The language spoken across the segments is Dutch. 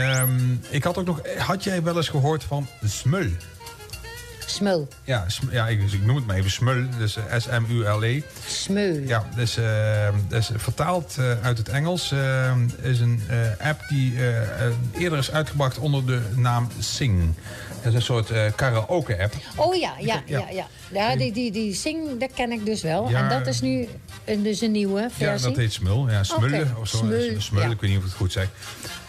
Ehm, ik had ook nog... Had jij wel eens gehoord van smul? Smul. Ja, sm- ja ik, dus ik noem het maar even smul. Dus eh, S-M-U-L-E. Smul. Ja, dus, eh, dus vertaald eh, uit het Engels. eh, is een eh, app die eerder is uitgebracht onder de naam Sing. Dat is een soort karaoke-app. Oh ja, ja, Ja. ja. ja. ja die, die, die Sing, dat ken ik dus wel. Ja. En dat is nu een, dus een nieuwe Ja, versie. dat heet Smul. Ja, Smullen of zo. Smul, ja. ik weet niet of ik het goed zeg.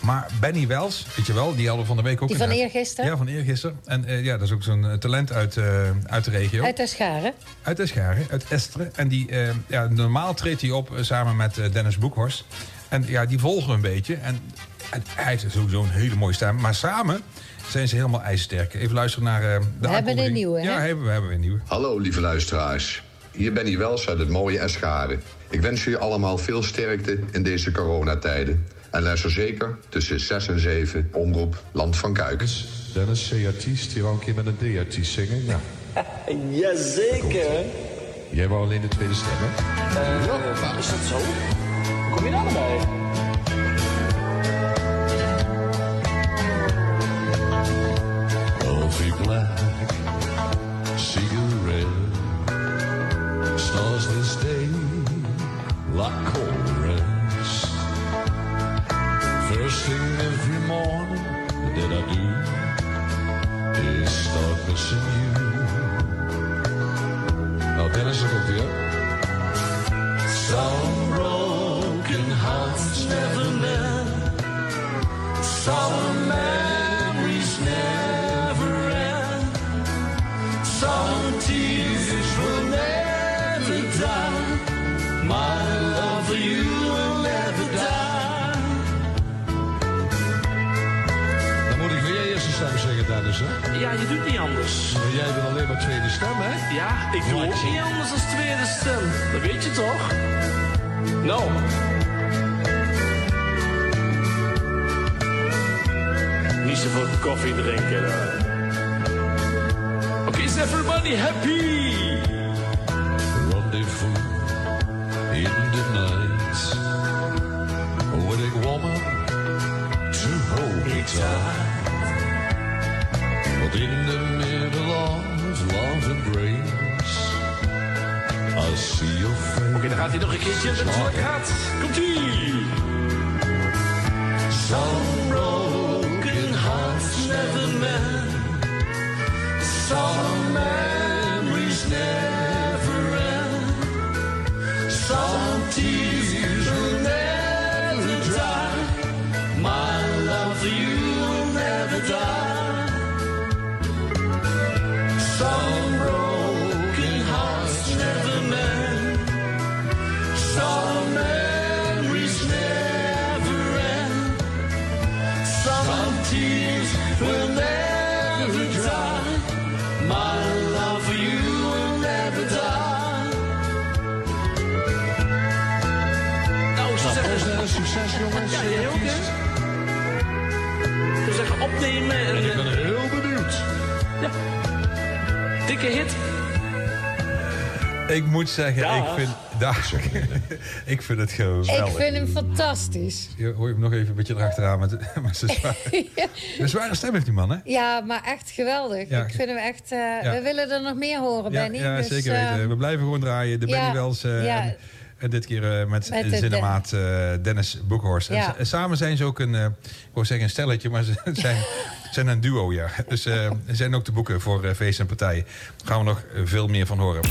Maar Benny Wells, weet je wel, die hadden we van de week ook Die van eergisteren? Ja, van eergisteren. En eh, ja, dat is ook zo'n eh, talent uit, eh, uit de regio. Uit de scharen. Uit Escharen, uit Esteren. En die, ja, normaal treedt hij op samen met Dennis Boekhorst. En ja, die volgen een beetje. En, en hij heeft sowieso een hele mooie stem. Maar samen zijn ze helemaal ijzersterk. Even luisteren naar eh, de We hebben een nieuwe, hè? Ja, hebben, we hebben een nieuwe. Hallo lieve luisteraars. Hier ben ik Wels uit het mooie Escharen. Ik wens jullie allemaal veel sterkte in deze coronatijden. En luister zeker tussen 6 en 7 omroep Land van Kuik. Dennis, C-artiest, die wou een keer met een D-artiest zingen. Ja. Jazeker. Jij wou alleen de tweede stem, hè? Ja, is dat zo? Hoe kom je daar nou bij? Coffee black, cigarette, stars this day like chorus. Thing every morning that I do is start missing you. Komt weer. Some broken hearts never mend. Some memories never end. Some tears will never die. My love for you hè? Ja, je doet niet anders. Maar jij wil alleen maar tweede stem, hè? Ja, ik doe ook niet anders als tweede stem. Dat weet je toch? Nou. Niet zoveel koffie drinken. Oké, is everybody happy? Rendezvous in the night. With a woman to hold me tight. But in the middle of love embrace, I see your face. Oké, dan gaat hij nog een keertje met het zwart gaat. Komt-ie! Some broken hearts never mend. Some tears will never dry. My love for you will never die. Nou, ik zou zeggen... succes jongens. Ja, jij ook, hè? Ik zou zeggen opnemen en... Ik eh, ben heel benieuwd. Ja. Dikke hit. Ik moet zeggen, Dag. ik vind, dag. ik vind het geweldig. Ik vind hem fantastisch. Je hoor je hem nog even een beetje erachteraan met, met zijn zware, een zware stem heeft die man, hè? Ja, maar echt geweldig. Ja. Ik vind hem echt... eh, We willen er nog meer horen, Ja, Benny. ja dus, zeker eh, weten. We blijven gewoon draaien. De ja, Benny Wells eh, ja. en, en dit keer eh, met, Met de cinemaat eh, Dennis Boekhorst. Ja. samen zijn ze ook een, eh, ik wou zeggen een stelletje, maar ze zijn, zijn een duo, ja. Dus ze zijn ook te boeken voor feesten en partijen. Daar gaan we nog veel meer van horen.